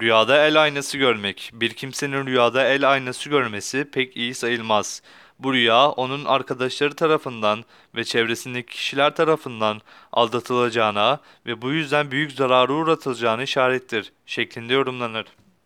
Rüyada el aynası görmek. Bir kimsenin rüyada el aynası görmesi pek iyi sayılmaz. Bu rüya onun arkadaşları tarafından ve çevresindeki kişiler tarafından aldatılacağına ve bu yüzden büyük zarara uğratılacağına işarettir şeklinde yorumlanır.